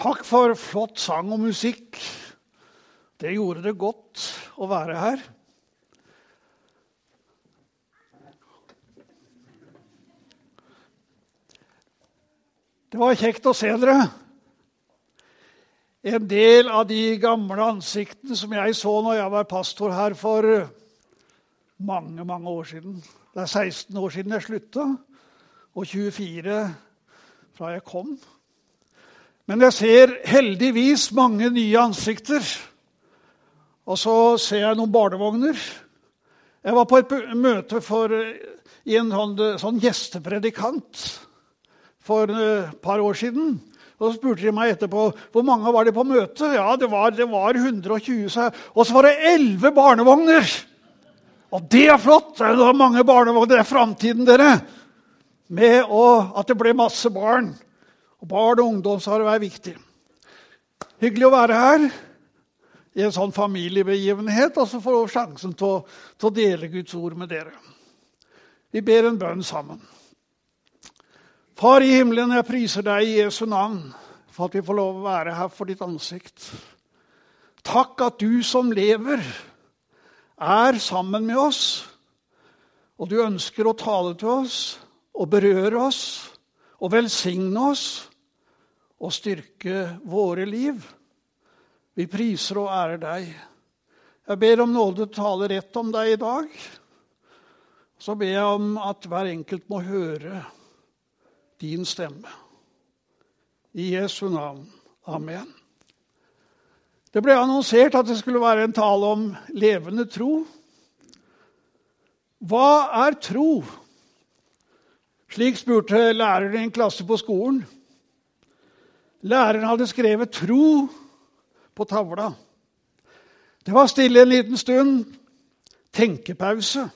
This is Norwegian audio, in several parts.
Takk for flott sang og musikk. Det gjorde det godt å være her. Det var kjekt å se dere. En del av de gamle ansiktene som jeg så når jeg var pastor her for mange, mange år siden. Det er 16 år siden jeg slutta, og 24 fra jeg kom. Men jeg ser heldigvis mange nye ansikter. Og så ser jeg noen barnevogner. Jeg var på et møte for, i en sånn, sånn gjestepredikant for et par år siden. Og Så spurte de meg etterpå hvor mange var det på møtet. Ja, det var, det var 120. Og så var det 11 barnevogner! Og det er flott! Det er mange barnevogner. Det er framtiden, dere. Med å, at det ble masse barn. Og barn og ungdomsarbeid er viktig. Hyggelig å være her i en sånn familiebegivenhet og så få sjansen til å, til å dele Guds ord med dere. Vi ber en bønn sammen. Far i himmelen, jeg priser deg i Jesu navn for at vi får lov å være her for ditt ansikt. Takk at du som lever, er sammen med oss, og du ønsker å tale til oss og berøre oss og velsigne oss og styrke våre liv. Vi priser og ærer deg. Jeg ber om nåde tale rett om deg i dag. Så ber jeg om at hver enkelt må høre din stemme. I Jesu navn. Amen. Det ble annonsert at det skulle være en tale om levende tro. Hva er tro? Slik spurte læreren i en klasse på skolen. Læreren hadde skrevet 'tro' på tavla. Det var stille en liten stund. Tenkepause.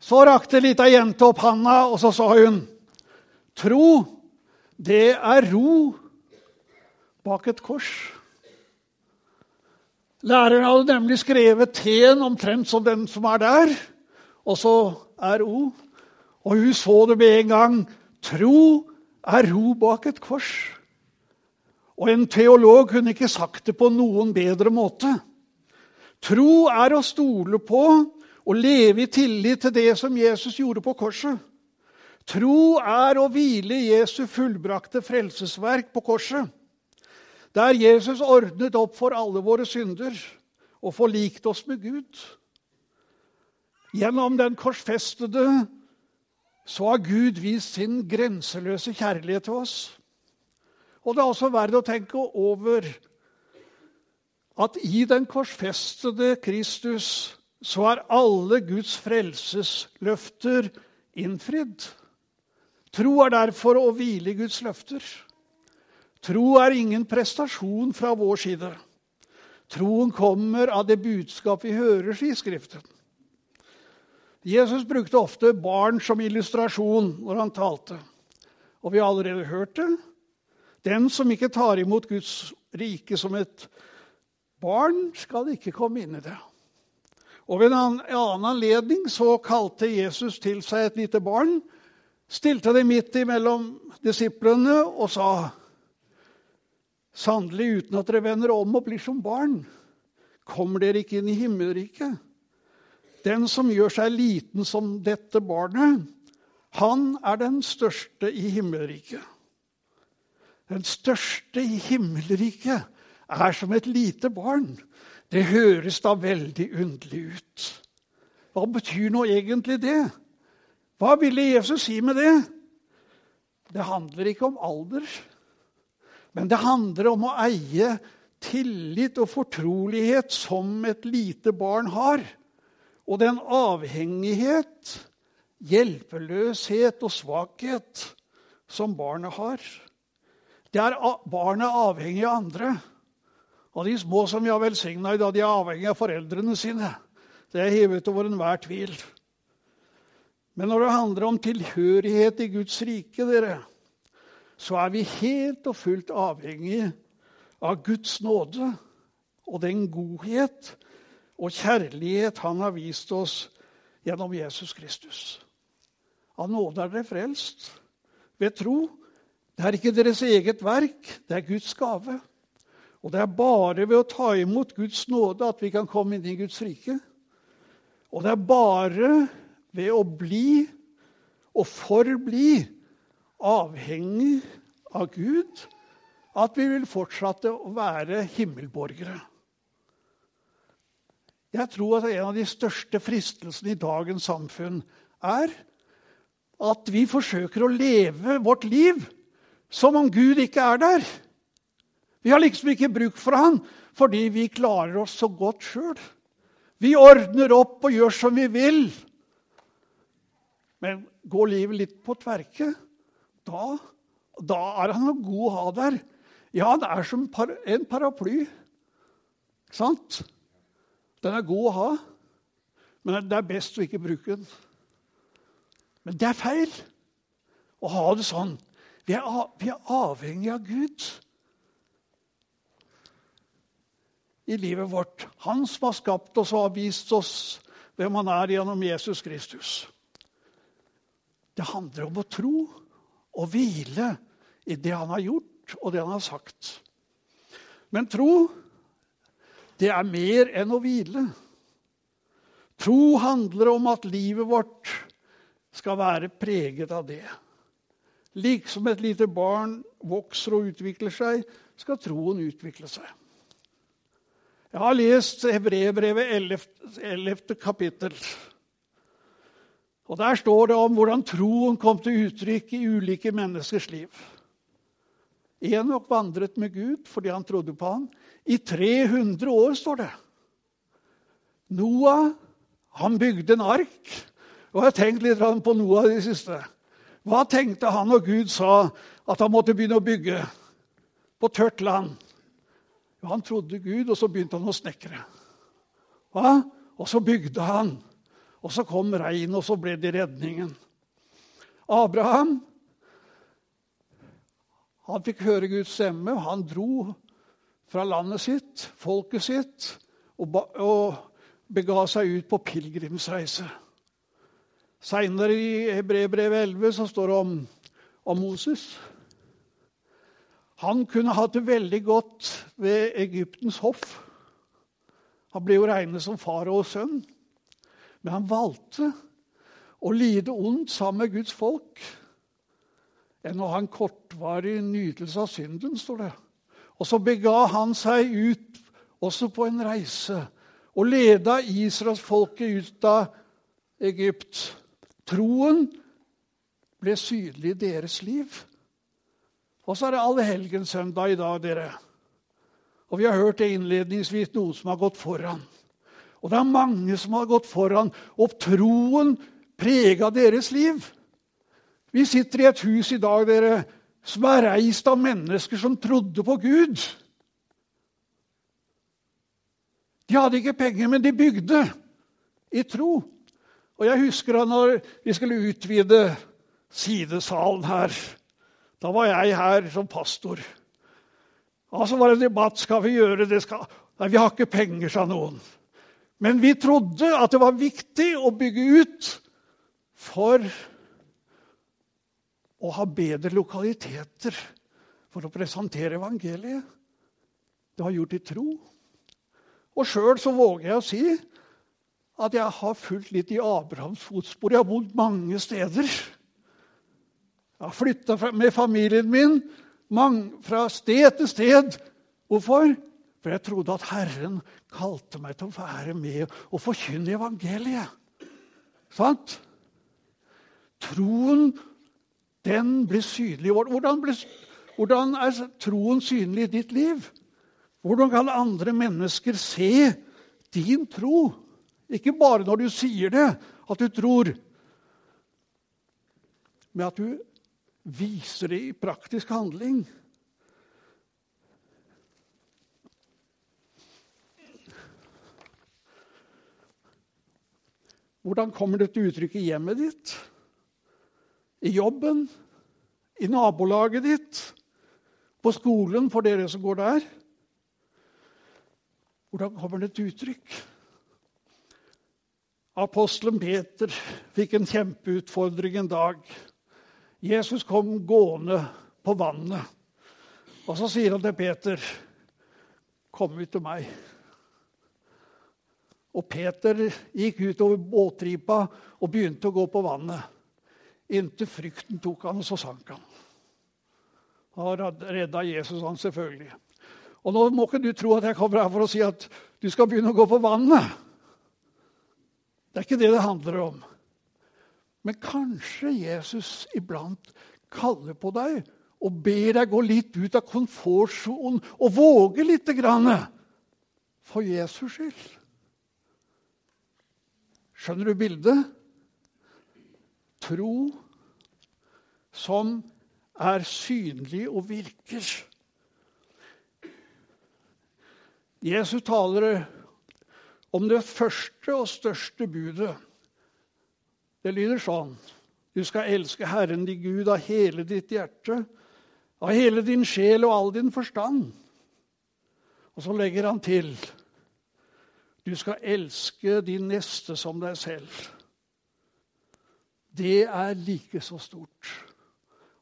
Så rakte lita jente opp handa, og så sa hun, 'Tro, det er ro bak et kors'. Læreren hadde nemlig skrevet T-en omtrent som den som er der, og så er O. Og hun så det med en gang. Tro er ro bak et kors. Og en teolog kunne ikke sagt det på noen bedre måte. Tro er å stole på og leve i tillit til det som Jesus gjorde på korset. Tro er å hvile i Jesu fullbrakte frelsesverk på korset. Der Jesus ordnet opp for alle våre synder og forlikte oss med Gud. Gjennom den korsfestede så har Gud vist sin grenseløse kjærlighet til oss. Og det er også verdt å tenke over at i den korsfestede Kristus så er alle Guds frelsesløfter innfridd. Tro er derfor å hvile i Guds løfter. Tro er ingen prestasjon fra vår side. Troen kommer av det budskap vi hører, sier Skriften. Jesus brukte ofte barn som illustrasjon når han talte. Og vi har allerede hørt det. Den som ikke tar imot Guds rike som et barn, skal ikke komme inn i det. Og Ved en annen anledning så kalte Jesus til seg et lite barn, stilte det midt imellom disiplene og sa Sannelig, uten at dere vender om og blir som barn, kommer dere ikke inn i himmelriket. Den som gjør seg liten som dette barnet, han er den største i himmelriket. Den største i himmelriket er som et lite barn. Det høres da veldig underlig ut. Hva betyr nå egentlig det? Hva ville Jesus si med det? Det handler ikke om alder, men det handler om å eie tillit og fortrolighet som et lite barn har. Og den avhengighet, hjelpeløshet og svakhet som barnet har. Det er Barnet avhengig av andre. Og de små som vi har velsigna i dag, de er avhengig av foreldrene sine. Det er hevet over enhver tvil. Men når det handler om tilhørighet i Guds rike, dere, så er vi helt og fullt avhengig av Guds nåde og den godhet og kjærlighet han har vist oss gjennom Jesus Kristus. Av nåde er dere frelst ved tro. Det er ikke deres eget verk, det er Guds gave. Og det er bare ved å ta imot Guds nåde at vi kan komme inn i Guds rike. Og det er bare ved å bli og forbli avhengig av Gud at vi vil fortsette å være himmelborgere. Jeg tror at en av de største fristelsene i dagens samfunn er at vi forsøker å leve vårt liv som om Gud ikke er der. Vi har liksom ikke bruk for han fordi vi klarer oss så godt sjøl. Vi ordner opp og gjør som vi vil. Men går livet litt på tverke, da, da er han god å ha der. Ja, det er som en paraply. Sant? Den er god å ha, men det er best å ikke bruke den. Men det er feil å ha det sånn. Vi er, vi er avhengig av Gud i livet vårt. Han som har skapt oss og har vist oss hvem han er gjennom Jesus Kristus. Det handler om å tro og hvile i det han har gjort, og det han har sagt. Men tro det er mer enn å hvile. Tro handler om at livet vårt skal være preget av det. Liksom et lite barn vokser og utvikler seg, skal troen utvikle seg. Jeg har lest Hebrevbrevet 11. 11. kapittel. Og Der står det om hvordan troen kom til uttrykk i ulike menneskers liv. Enok vandret med Gud fordi han trodde på ham. I 300 år, står det. Noah han bygde en ark. Og jeg har tenkt litt på Noah i det siste. Hva tenkte han når Gud sa at han måtte begynne å bygge på tørt land? Jo, han trodde Gud, og så begynte han å snekre. Hva? Og så bygde han. Og så kom regnet, og så ble det redningen. Abraham han fikk høre Guds stemme, og han dro fra landet sitt, folket sitt, og, og bega seg ut på pilegrimsreise. Seinere i Hebrebrevet 11 så står det om, om Moses. Han kunne hatt det veldig godt ved Egyptens hoff. Han ble jo regnet som faraos sønn. Men han valgte å lide ondt sammen med Guds folk enn å ha en kortvarig nytelse av synden, står det. Og så bega han seg ut også på en reise og leda israelsfolket ut av Egypt. Troen ble synlig i deres liv. Og så er det allehelgenssøndag i dag, dere. Og vi har hørt det innledningsvis noen som har gått foran. Og det er mange som har gått foran, og troen prega deres liv. Vi sitter i et hus i dag dere, som er reist av mennesker som trodde på Gud. De hadde ikke penger, men de bygde i tro. Og Jeg husker da når vi skulle utvide sidesalen her. Da var jeg her som pastor. Og så var det en debatt. Skal vi gjøre det? Skal... Nei, vi har ikke penger, sa noen. Men vi trodde at det var viktig å bygge ut for å ha bedre lokaliteter for å presentere evangeliet. Det har gjort i tro. Og sjøl så våger jeg å si at jeg har fulgt litt i Abrahams fotspor. Jeg har bodd mange steder. Jeg har flytta med familien min fra sted til sted. Hvorfor? For jeg trodde at Herren kalte meg til å være med og forkynne evangeliet. Sant? Troen den blir synlig. Hvordan, blir, hvordan er troen synlig i ditt liv? Hvordan kan andre mennesker se din tro? Ikke bare når du sier det, at du tror, men at du viser det i praktisk handling. Hvordan kommer det til uttrykk i hjemmet ditt? i jobben, i nabolaget ditt, på skolen for dere som går der. Hvordan kommer det til uttrykk? Apostelen Peter fikk en kjempeutfordring en dag. Jesus kom gående på vannet. Og så sier han til Peter, 'Kom ut til meg'. Og Peter gikk utover båtripa og begynte å gå på vannet. Inntil frykten tok han, og så sank han. Han redda Jesus han selvfølgelig. Og nå må ikke du tro at jeg kommer her for å si at du skal begynne å gå på vannet. Det er ikke det det handler om. Men kanskje Jesus iblant kaller på deg og ber deg gå litt ut av komfortsonen og våge lite grann. For Jesus skyld. Skjønner du bildet? Tro som er synlig og virker. Jesus taler om det første og største budet. Det lyder sånn Du skal elske Herren din Gud av hele ditt hjerte, av hele din sjel og all din forstand. Og så legger han til du skal elske din neste som deg selv. Det er like så stort.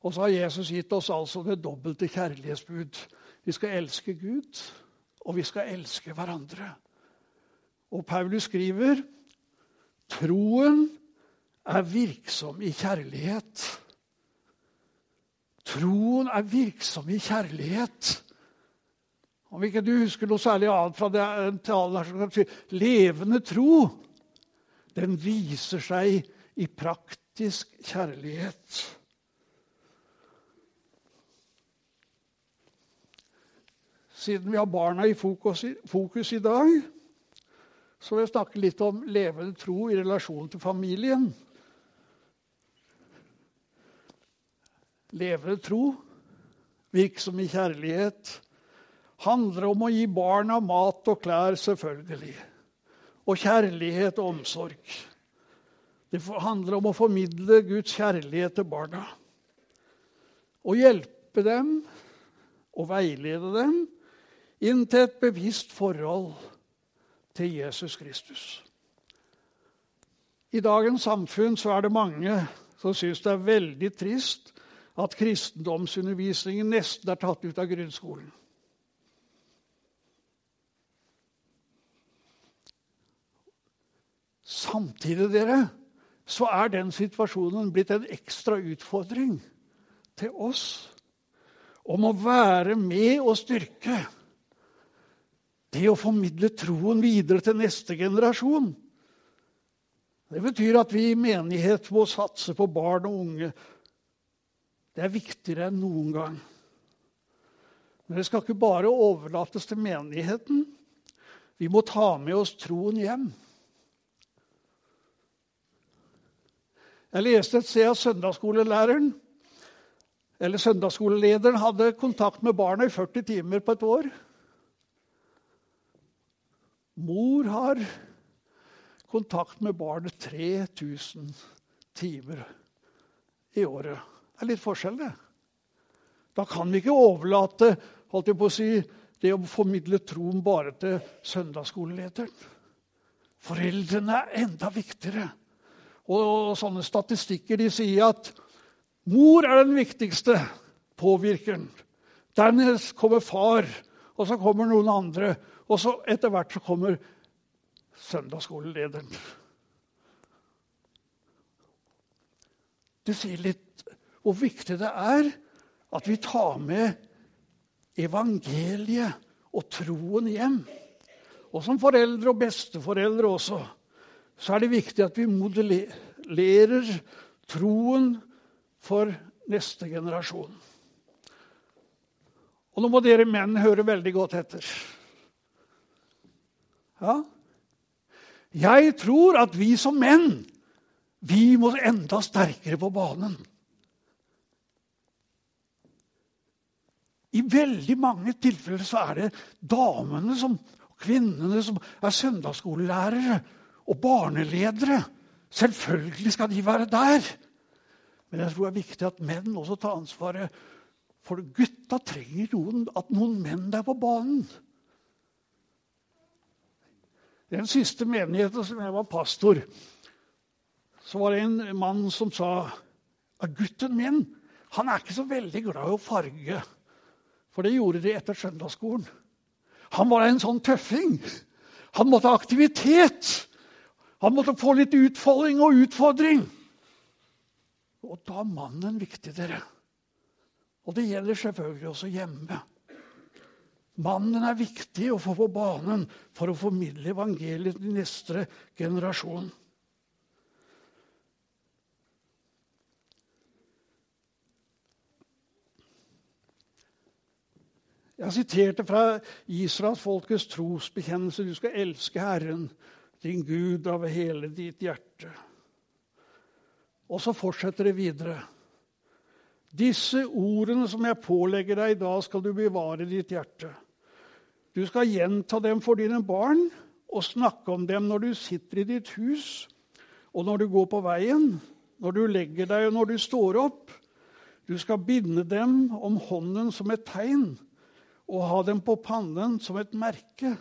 Og så har Jesus gitt oss altså det dobbelte kjærlighetsbud. Vi skal elske Gud, og vi skal elske hverandre. Og Paulus skriver troen er virksom i kjærlighet. Troen er virksom i kjærlighet. Om ikke du husker noe særlig annet fra det talen her, så kan du si levende tro. Den viser seg i praktisk kjærlighet. Siden vi har barna i fokus, fokus i dag, så vil jeg snakke litt om levende tro i relasjon til familien. Levende tro, virksom i kjærlighet, handler om å gi barna mat og klær, selvfølgelig. Og kjærlighet og omsorg. Det handler om å formidle Guds kjærlighet til barna. Å hjelpe dem og veilede dem inn til et bevisst forhold til Jesus Kristus. I dagens samfunn er det mange som syns det er veldig trist at kristendomsundervisningen nesten er tatt ut av grunnskolen. Samtidig dere, så er den situasjonen blitt en ekstra utfordring til oss om å være med og styrke det å formidle troen videre til neste generasjon. Det betyr at vi i menighet må satse på barn og unge. Det er viktigere enn noen gang. Men det skal ikke bare overlates til menigheten. Vi må ta med oss troen hjem. Jeg leste et sted at søndagsskolelæreren eller søndagsskolelederen hadde kontakt med barna i 40 timer på et år. Mor har kontakt med barnet 3000 timer i året. Det er litt forskjell, det. Da kan vi ikke overlate holdt jeg på å si, det å formidle troen bare til søndagsskolelederen. Foreldrene er enda viktigere. Og sånne statistikker de sier at mor er den viktigste påvirkeren. Dernest kommer far, og så kommer noen andre. Og så etter hvert så kommer søndagsskolelederen. Det sier litt hvor viktig det er at vi tar med evangeliet og troen hjem. Og som foreldre og besteforeldre også så er det viktig at vi modellerer troen for neste generasjon. Og nå må dere menn høre veldig godt etter. Ja? Jeg tror at vi som menn vi må enda sterkere på banen. I veldig mange tilfeller så er det damene som, kvinnene som er søndagsskolelærere og barneledere. Selvfølgelig skal de være der. Men jeg tror det er viktig at menn også tar ansvaret. For gutta trenger noen, at noen menn er på banen. Den siste menigheten som jeg var pastor, så var det en mann som sa at gutten min Han er ikke så veldig glad i å farge, for det gjorde de etter søndagsskolen. Han var en sånn tøffing. Han måtte ha aktivitet. Han måtte få litt utfolding og utfordring. Og da er mannen viktig, dere. Og det gjelder selvfølgelig også hjemme. Mannen er viktig å få på banen for å formidle evangeliet til neste generasjon. Jeg siterte fra Israelsfolkets trosbekjennelse. Du skal elske Herren, din Gud, av hele ditt hjerte. Og så fortsetter det videre. Disse ordene som jeg pålegger deg i dag, skal du bevare i ditt hjerte. Du skal gjenta dem for dine barn og snakke om dem når du sitter i ditt hus, og når du går på veien, når du legger deg og når du står opp. Du skal binde dem om hånden som et tegn og ha dem på pannen som et merke.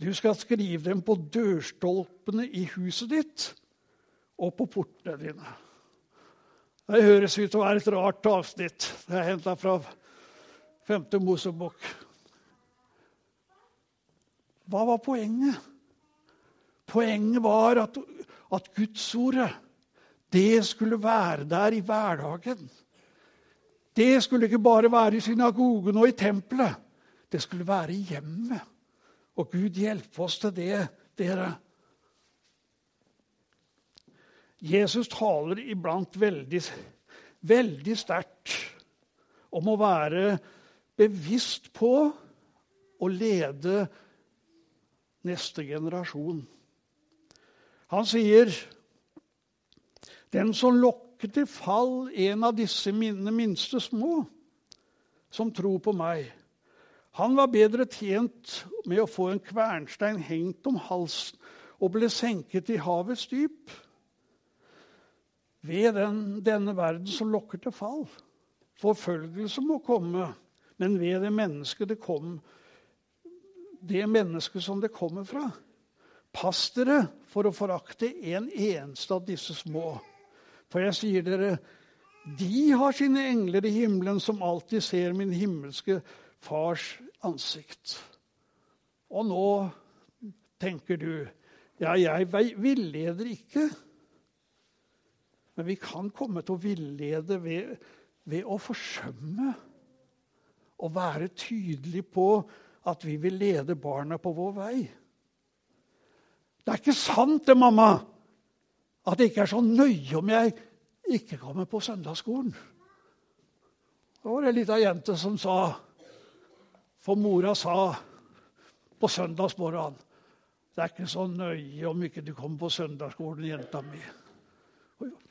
Du skal skrive dem på dørstolpene i huset ditt og på portene dine. Det høres ut til å være et rart avsnitt. Det er henta fra 5. Mosebok. Hva var poenget? Poenget var at, at Gudsordet, det skulle være der i hverdagen. Det skulle ikke bare være i synagogen og i tempelet. Det skulle være i hjemmet. Og Gud hjelpe oss til det, dere. Jesus taler iblant veldig, veldig sterkt om å være bevisst på å lede neste generasjon. Han sier den som lokker til fall en av disse mine minste små, som tror på meg, han var bedre tjent med å få en kvernstein hengt om halsen og ble senket i havets dyp ved den, denne verden som lokker til fall. Forfølgelse må komme, men ved det mennesket det kom, det mennesket som det kommer fra. Pass dere for å forakte en eneste av disse små. For jeg sier dere, de har sine engler i himmelen som alltid ser min himmelske fars ansikt. Og nå tenker du ja, jeg villeder ikke. Men vi kan komme til å villede ved, ved å forsømme å være tydelig på at vi vil lede barna på vår vei. Det er ikke sant, det, mamma, at det ikke er så nøye om jeg ikke kommer på søndagsskolen. Da var det ei lita jente som sa For mora sa på søndagsmorgenen Det er ikke så nøye om ikke du kommer på søndagsskolen, jenta mi.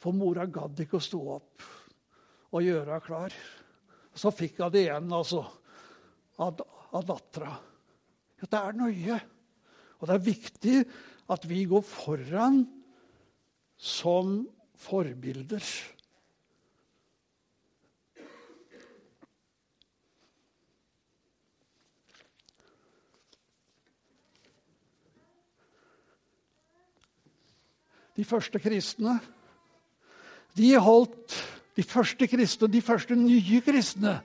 For mora gadd ikke å stå opp og gjøre henne klar. Så fikk hun det igjen altså, av, av dattera. Ja, det er nøye. Og det er viktig at vi går foran som forbilder. De første kristne de holdt de første kristne, de første nye kristne,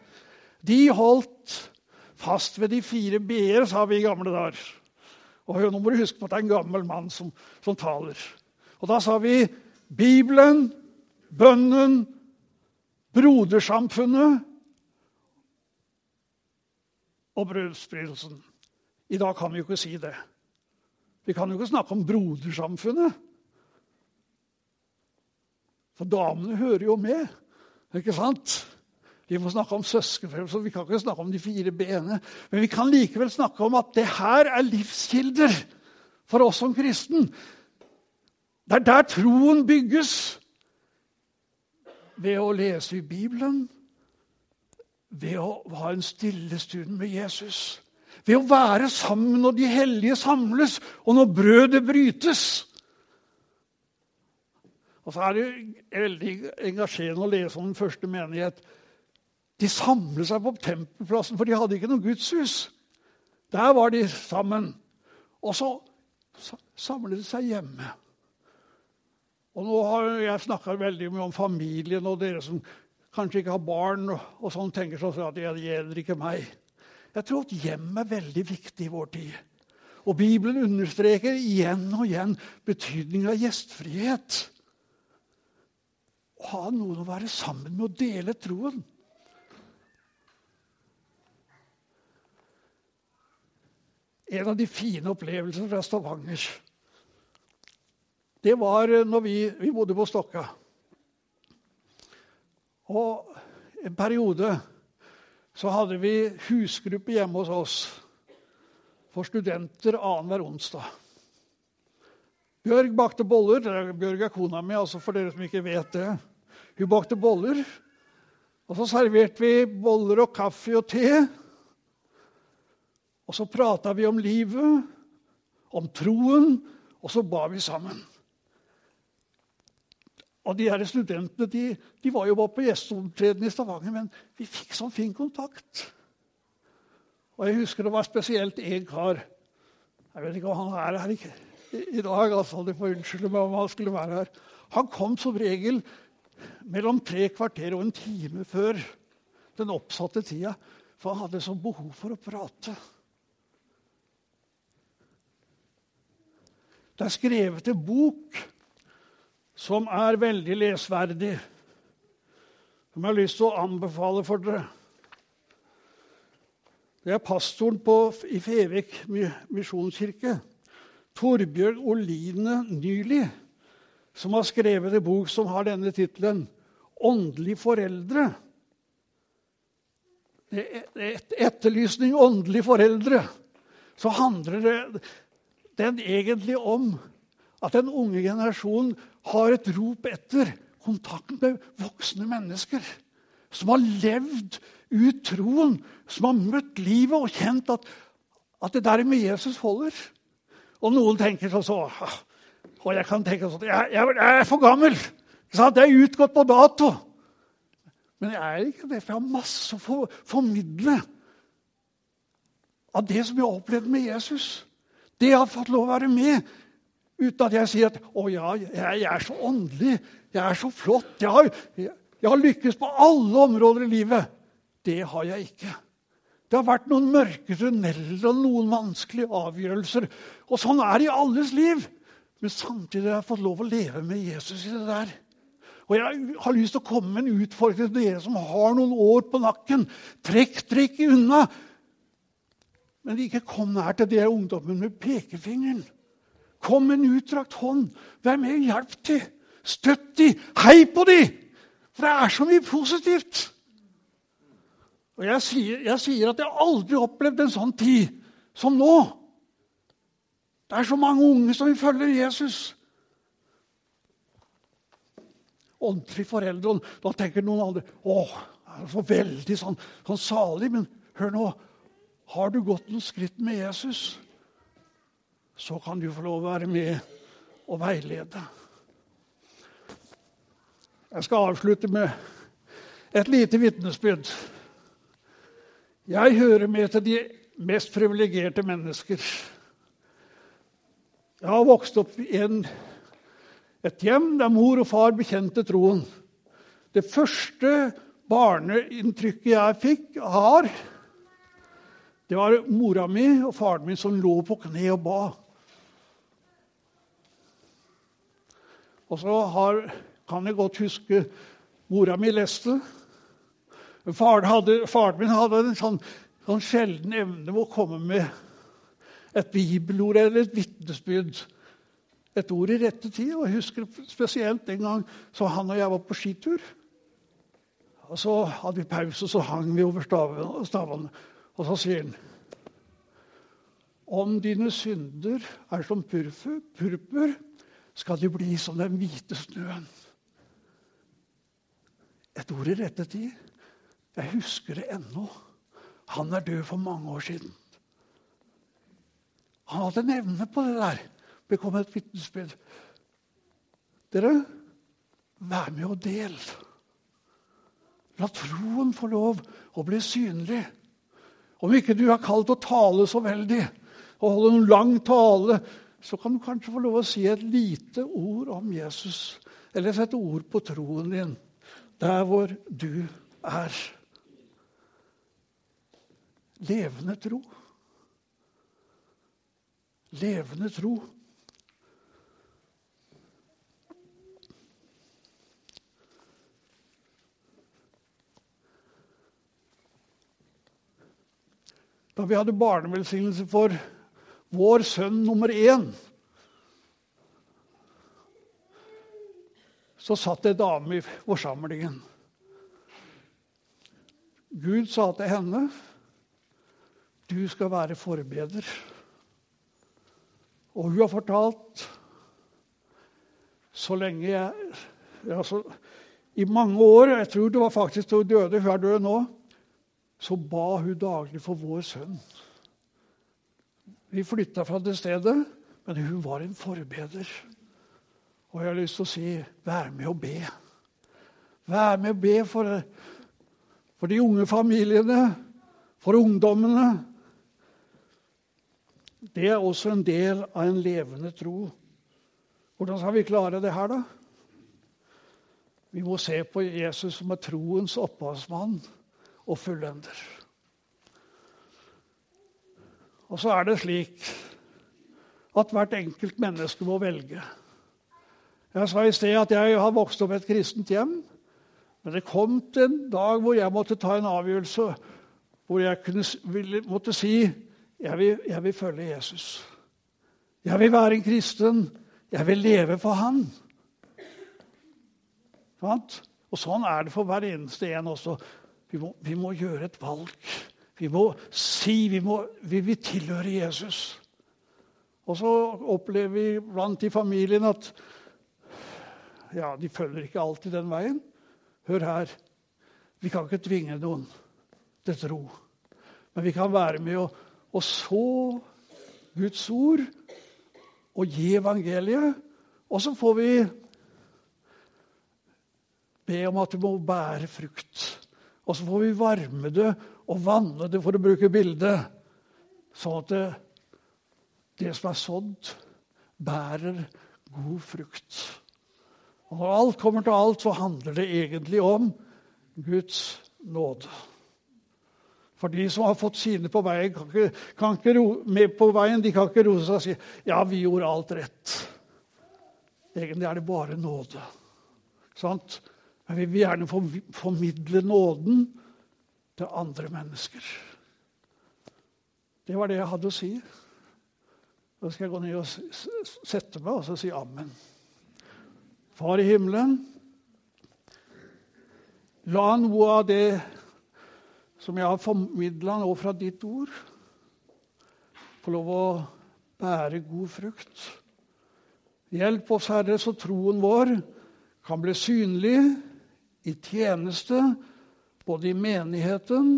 de holdt fast ved de fire b-er, sa vi gamle dager. Og Nå må du huske på at det er en gammel mann som, som taler. Og da sa vi Bibelen, bønnen, brodersamfunnet og brødsprøytelsen. I dag kan vi jo ikke si det. Vi kan jo ikke snakke om brodersamfunnet. For damene hører jo med. Ikke sant? Vi må snakke om søskenfølelse, vi kan ikke snakke om de fire b-ene. Men vi kan likevel snakke om at det her er livskilder for oss som kristen. Det er der troen bygges. Ved å lese i Bibelen, ved å ha en stille stund med Jesus. Ved å være sammen når de hellige samles, og når brødet brytes. Og så er det veldig engasjerende å lese om den første menighet. De samlet seg på tempelplassen, for de hadde ikke noe gudshus. Der var de sammen. Og så samlet de seg hjemme. Og nå har Jeg snakka veldig mye om familien og dere som kanskje ikke har barn og, sånn, tenker sånn at det gjelder ikke meg. Jeg tror at hjem er veldig viktig i vår tid. Og Bibelen understreker igjen og igjen betydningen av gjestfrihet. Å ha noen å være sammen med og dele troen. En av de fine opplevelsene fra Stavanger det var når vi, vi bodde på Stokka. Og en periode så hadde vi husgruppe hjemme hos oss for studenter annenhver onsdag. Bjørg bakte boller. Bjørg er kona mi, altså for dere som ikke vet det. Hun bakte boller. Og så serverte vi boller og kaffe og te. Og så prata vi om livet, om troen, og så ba vi sammen. Og de her Studentene de, de var jo bare på gjesteopptreden i Stavanger, men vi fikk sånn fin kontakt. Og jeg husker det var spesielt én kar Jeg vet ikke om han er her i, i dag. altså, De får unnskylde meg om han skulle være her. Han kom som regel mellom tre kvarter og en time før den oppsatte tida, for han hadde sånn behov for å prate. Det er skrevet en bok som er veldig lesverdig, som jeg har lyst til å anbefale for dere. Det er pastoren på, i Fevik misjonskirke, Torbjørn Oline Nyli, som har skrevet en bok som har denne tittelen 'Åndelige foreldre'. Er et etterlysning 'åndelige foreldre'. Så handler det den egentlig om at den unge generasjonen har et rop etter kontakt med voksne mennesker. Som har levd ut troen, som har møtt livet og kjent at, at det der med Jesus holder. Og noen tenker sånn så, Og jeg kan tenke sånn Jeg, jeg, jeg er for gammel! Jeg er utgått på dato. Men jeg er ikke det, for jeg har masse å for, formidle av det som jeg har opplevd med Jesus. Det jeg har fått lov å være med Uten at jeg sier at 'Å ja, jeg, jeg er så åndelig. Jeg er så flott. Jeg har, jeg, jeg har lykkes på alle områder i livet.' Det har jeg ikke. Det har vært noen mørke tunneler og noen vanskelige avgjørelser. Og sånn er det i alles liv. Men samtidig har jeg fått lov å leve med Jesus i det der. Og jeg har lyst til å komme med en utfordring til dere som har noen år på nakken. Trekk trekk unna. Men ikke kom nær til de ungdommen med pekefingeren. Kom med en utdrakt hånd. Vær med og hjelp til. Støtt de. Hei på de! For det er så mye positivt. Og jeg sier, jeg sier at jeg aldri har opplevd en sånn tid som nå. Det er så mange unge som vil følge Jesus. Åndelig foreldre. Da tenker noen andre å, det er så veldig sånn, sånn salig. Men hør nå. Har du gått noen skritt med Jesus? så kan du få lov å være med og veilede. Jeg skal avslutte med et lite vitnesbyrd. Jeg hører med til de mest privilegerte mennesker. Jeg har vokst opp i en, et hjem der mor og far bekjente troen. Det første barneinntrykket jeg fikk, har, det var mora mi og faren min som lå på kne og ba. Og så har, kan jeg godt huske mora mi leste. Faren, hadde, faren min hadde en sånn, sånn sjelden evne med å komme med et bibelord eller et vitnesbyrd. Et ord i rette tid. Og jeg husker spesielt den gang så han og jeg var på skitur. Og Så hadde vi pause, og så hang vi over stavene. Og så sier han Om dine synder er som purfur, purpur skal de bli som den hvite snøen. Et ord i rette tid. Jeg husker det ennå. Han er død for mange år siden. Han hadde en evne på det der. Det kom et vitnesbyrd. Dere, vær med og del. La troen få lov å bli synlig. Om ikke du er kalt å tale så veldig og holde en lang tale, så kan du kanskje få lov å si et lite ord om Jesus. Eller sette ord på troen din. der hvor du er. Levende tro. Levende tro. Da vi hadde barnevelsignelse for vår sønn nummer én, så satt det ei dame i forsamlingen. Gud sa til henne, 'Du skal være forbeder'. Og hun har fortalt så lenge jeg altså, I mange år, jeg tror det var faktisk da hun døde, hun er død nå, så ba hun daglig for vår sønn. Vi flytta fra det stedet, men hun var en forbeder. Og jeg har lyst til å si vær med og be. Vær med og be for, for de unge familiene, for ungdommene. Det er også en del av en levende tro. Hvordan skal vi klare det her, da? Vi må se på Jesus som er troens opphavsmann og fullender. Og så er det slik at hvert enkelt menneske må velge. Jeg sa i sted at jeg har vokst opp i et kristent hjem. Men det kom til en dag hvor jeg måtte ta en avgjørelse hvor jeg kunne, ville, måtte si jeg vil, jeg vil følge Jesus. Jeg vil være en kristen. Jeg vil leve for Han. Og sånn er det for hver eneste en også. Vi må, vi må gjøre et valg. Vi må si vi, må, vi vil tilhøre Jesus. Og så opplever vi blant i familien at ja, de følger ikke alltid den veien. Hør her. Vi kan ikke tvinge noen til tro. Men vi kan være med å, å så Guds ord og gi evangeliet. Og så får vi be om at det må bære frukt. Og så får vi varme det og vanne det, for å bruke bildet, sånn at det, det som er sådd, bærer god frukt. Og når alt kommer til alt, så handler det egentlig om Guds nåde. For de som har fått sine på veien, kan ikke, kan ikke ro, med på veien, de kan ikke rose seg og si ja, vi gjorde alt rett. Egentlig er det bare nåde. Sant? Men vi vil gjerne formidle nåden til andre mennesker. Det var det jeg hadde å si. Da skal jeg gå ned og sette meg og så si amen. Far i himmelen, la noe av det som jeg har formidla nå fra ditt ord, få lov å bære god frukt. Hjelp oss, Herre, så troen vår kan bli synlig i tjeneste, både i menigheten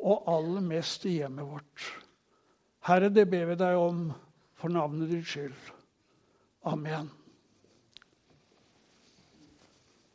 og aller mest i hjemmet vårt. Herre, det ber vi deg om for navnet ditt skyld. Amen.